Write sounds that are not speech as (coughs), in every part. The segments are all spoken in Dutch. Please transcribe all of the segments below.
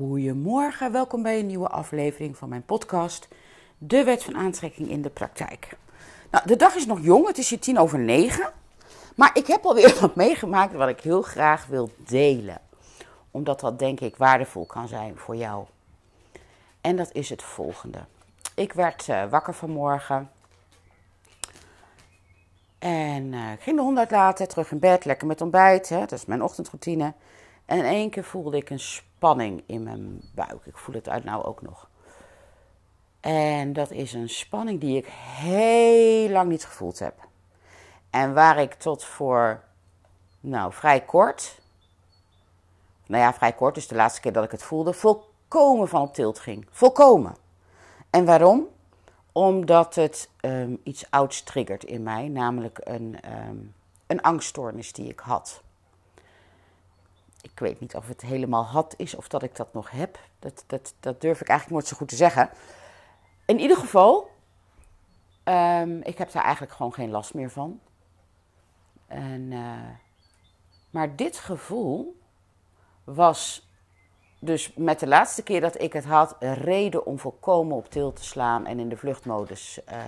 Goedemorgen, welkom bij een nieuwe aflevering van mijn podcast De Wet van Aantrekking in de Praktijk. Nou, de dag is nog jong, het is hier tien over negen. Maar ik heb alweer (laughs) wat meegemaakt wat ik heel graag wil delen. Omdat dat denk ik waardevol kan zijn voor jou. En dat is het volgende. Ik werd uh, wakker vanmorgen. En ik ging de hond uitlaten, terug in bed, lekker met ontbijt. Hè, dat is mijn ochtendroutine. En één keer voelde ik een spanning in mijn buik. Ik voel het uit nou ook nog. En dat is een spanning die ik heel lang niet gevoeld heb. En waar ik tot voor, nou, vrij kort, nou ja, vrij kort, dus de laatste keer dat ik het voelde, volkomen van op tilt ging. Volkomen. En waarom? Omdat het um, iets ouds triggert in mij, namelijk een, um, een angststoornis die ik had. Ik weet niet of het helemaal had is of dat ik dat nog heb. Dat, dat, dat durf ik eigenlijk nooit zo goed te zeggen. In ieder geval, um, ik heb daar eigenlijk gewoon geen last meer van. En, uh, maar dit gevoel was dus met de laatste keer dat ik het had, een reden om volkomen op til te slaan en in de vluchtmodus uh,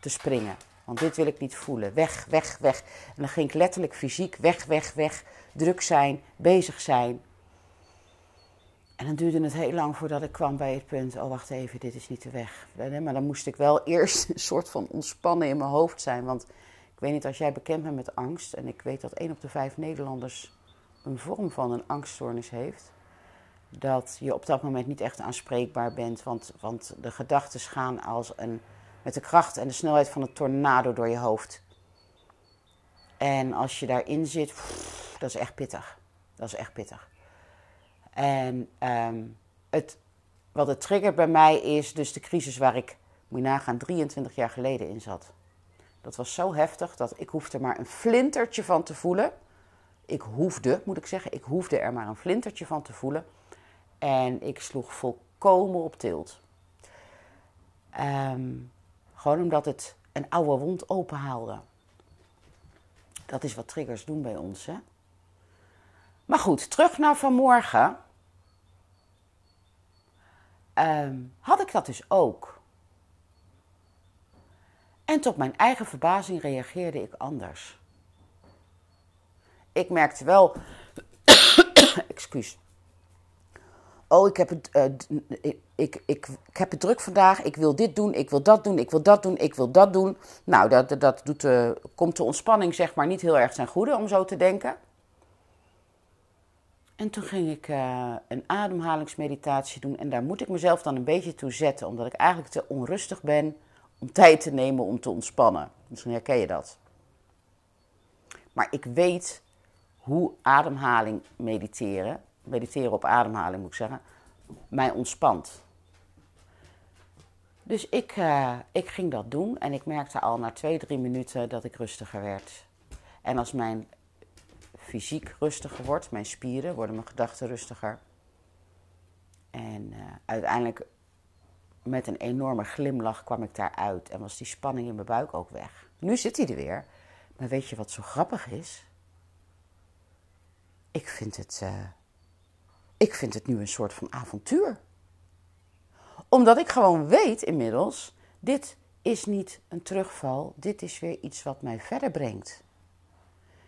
te springen. Want dit wil ik niet voelen. Weg, weg, weg. En dan ging ik letterlijk fysiek weg, weg, weg. Druk zijn, bezig zijn. En dan duurde het heel lang voordat ik kwam bij het punt: oh, wacht even, dit is niet de weg. Maar dan moest ik wel (laughs) eerst een soort van ontspannen in mijn hoofd zijn. Want ik weet niet als jij bekend bent met angst. En ik weet dat één op de vijf Nederlanders een vorm van een angststoornis heeft. Dat je op dat moment niet echt aanspreekbaar bent. Want, want de gedachten gaan als een met de kracht en de snelheid van een tornado door je hoofd. En als je daarin zit, dat is echt pittig. Dat is echt pittig. En um, het, wat het triggert bij mij is dus de crisis waar ik, moet je nagaan, 23 jaar geleden in zat. Dat was zo heftig dat ik hoefde maar een flintertje van te voelen. Ik hoefde, moet ik zeggen, ik hoefde er maar een flintertje van te voelen. En ik sloeg volkomen op tilt. Um, gewoon omdat het een oude wond openhaalde. Dat is wat triggers doen bij ons, hè? Maar goed, terug naar vanmorgen. Um, had ik dat dus ook. En tot mijn eigen verbazing reageerde ik anders. Ik merkte wel. (coughs) excuus oh, ik heb, het, uh, ik, ik, ik, heb het druk vandaag, ik wil dit doen, ik wil dat doen, ik wil dat doen, ik wil dat doen. Nou, dat, dat doet, uh, komt de ontspanning zeg maar niet heel erg ten goede om zo te denken. En toen ging ik uh, een ademhalingsmeditatie doen en daar moet ik mezelf dan een beetje toe zetten, omdat ik eigenlijk te onrustig ben om tijd te nemen om te ontspannen. Misschien herken je dat. Maar ik weet hoe ademhaling mediteren mediteren op ademhaling moet ik zeggen, mij ontspant. Dus ik, uh, ik ging dat doen en ik merkte al na twee, drie minuten dat ik rustiger werd. En als mijn fysiek rustiger wordt, mijn spieren, worden mijn gedachten rustiger. En uh, uiteindelijk met een enorme glimlach kwam ik daaruit en was die spanning in mijn buik ook weg. Nu zit hij er weer. Maar weet je wat zo grappig is? Ik vind het uh, ik vind het nu een soort van avontuur. Omdat ik gewoon weet inmiddels, dit is niet een terugval, dit is weer iets wat mij verder brengt.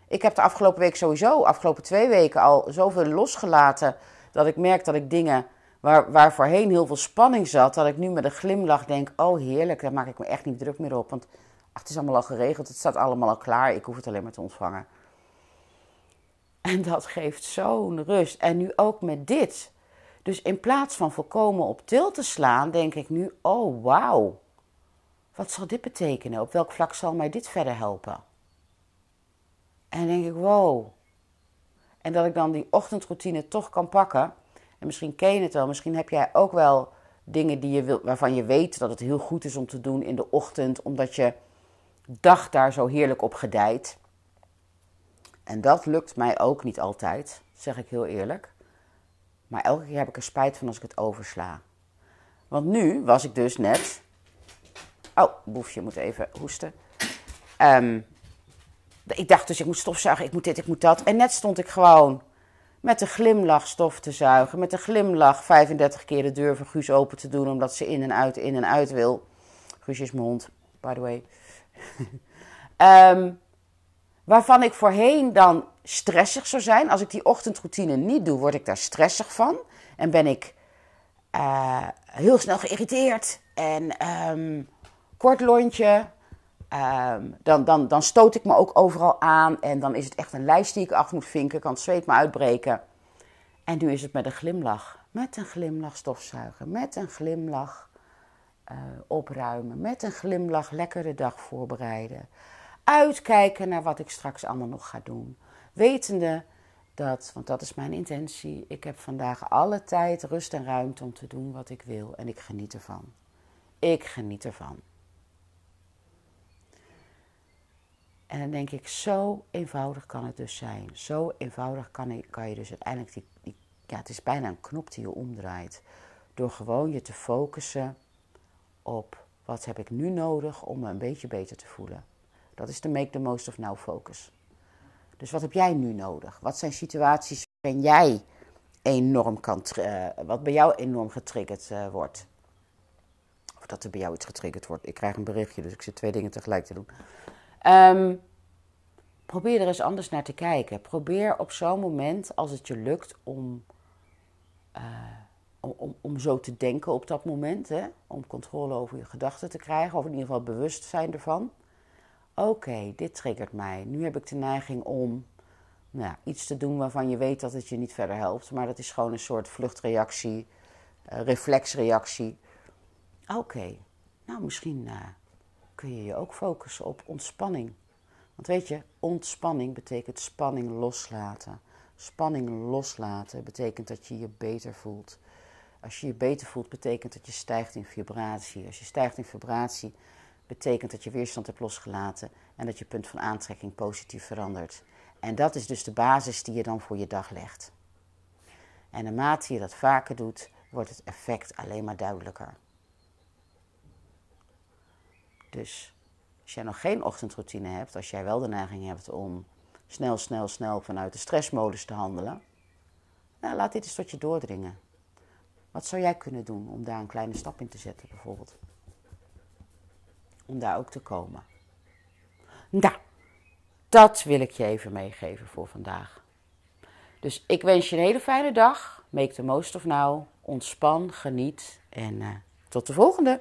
Ik heb de afgelopen week sowieso, afgelopen twee weken al zoveel losgelaten dat ik merk dat ik dingen waar, waar voorheen heel veel spanning zat, dat ik nu met een glimlach denk: oh heerlijk, daar maak ik me echt niet druk meer op. Want ach, het is allemaal al geregeld, het staat allemaal al klaar, ik hoef het alleen maar te ontvangen. En dat geeft zo'n rust. En nu ook met dit. Dus in plaats van volkomen op til te slaan, denk ik nu: oh wauw. Wat zal dit betekenen? Op welk vlak zal mij dit verder helpen? En denk ik: wow. En dat ik dan die ochtendroutine toch kan pakken. En misschien ken je het wel, misschien heb jij ook wel dingen die je wil, waarvan je weet dat het heel goed is om te doen in de ochtend, omdat je dag daar zo heerlijk op gedijt. En dat lukt mij ook niet altijd, zeg ik heel eerlijk. Maar elke keer heb ik er spijt van als ik het oversla. Want nu was ik dus net. Oh, boefje moet even hoesten. Um, ik dacht dus, ik moet stofzuigen, ik moet dit, ik moet dat. En net stond ik gewoon met een glimlach stof te zuigen, met een glimlach 35 keer de deur van Guus open te doen omdat ze in en uit, in en uit wil. Guus is mijn hond, by the way. (laughs) Ehm, waarvan ik voorheen dan stressig zou zijn. Als ik die ochtendroutine niet doe, word ik daar stressig van. En ben ik uh, heel snel geïrriteerd en um, kort lontje. Um, dan, dan, dan stoot ik me ook overal aan en dan is het echt een lijst die ik af moet vinken. Kan het zweet me uitbreken. En nu is het met een glimlach. Met een glimlach stofzuigen. Met een glimlach uh, opruimen. Met een glimlach lekker de dag voorbereiden. Uitkijken naar wat ik straks allemaal nog ga doen. Wetende dat, want dat is mijn intentie, ik heb vandaag alle tijd, rust en ruimte om te doen wat ik wil en ik geniet ervan. Ik geniet ervan. En dan denk ik, zo eenvoudig kan het dus zijn. Zo eenvoudig kan, ik, kan je dus uiteindelijk, die, die, ja, het is bijna een knop die je omdraait. Door gewoon je te focussen op wat heb ik nu nodig om me een beetje beter te voelen. Dat is de make the most of now focus. Dus wat heb jij nu nodig? Wat zijn situaties waarin jij enorm kan, uh, wat bij jou enorm getriggerd uh, wordt? Of dat er bij jou iets getriggerd wordt. Ik krijg een berichtje, dus ik zit twee dingen tegelijk te doen. Um, probeer er eens anders naar te kijken. Probeer op zo'n moment, als het je lukt, om, uh, om, om, zo te denken op dat moment. Hè? Om controle over je gedachten te krijgen, of in ieder geval bewustzijn ervan oké, dit triggert mij. Nu heb ik de neiging om nou, iets te doen waarvan je weet dat het je niet verder helpt. Maar dat is gewoon een soort vluchtreactie, uh, reflexreactie. Oké, nou misschien uh, kun je je ook focussen op ontspanning. Want weet je, ontspanning betekent spanning loslaten. Spanning loslaten betekent dat je je beter voelt. Als je je beter voelt, betekent dat je stijgt in vibratie. Als je stijgt in vibratie, betekent dat je weerstand hebt losgelaten en dat je punt van aantrekking positief verandert. En dat is dus de basis die je dan voor je dag legt. En naarmate je dat vaker doet, wordt het effect alleen maar duidelijker. Dus als jij nog geen ochtendroutine hebt, als jij wel de neiging hebt om snel, snel, snel vanuit de stressmodus te handelen, nou, laat dit eens tot je doordringen. Wat zou jij kunnen doen om daar een kleine stap in te zetten, bijvoorbeeld? Om daar ook te komen. Nou, dat wil ik je even meegeven voor vandaag. Dus ik wens je een hele fijne dag. Make the most of now. Ontspan, geniet en uh, tot de volgende.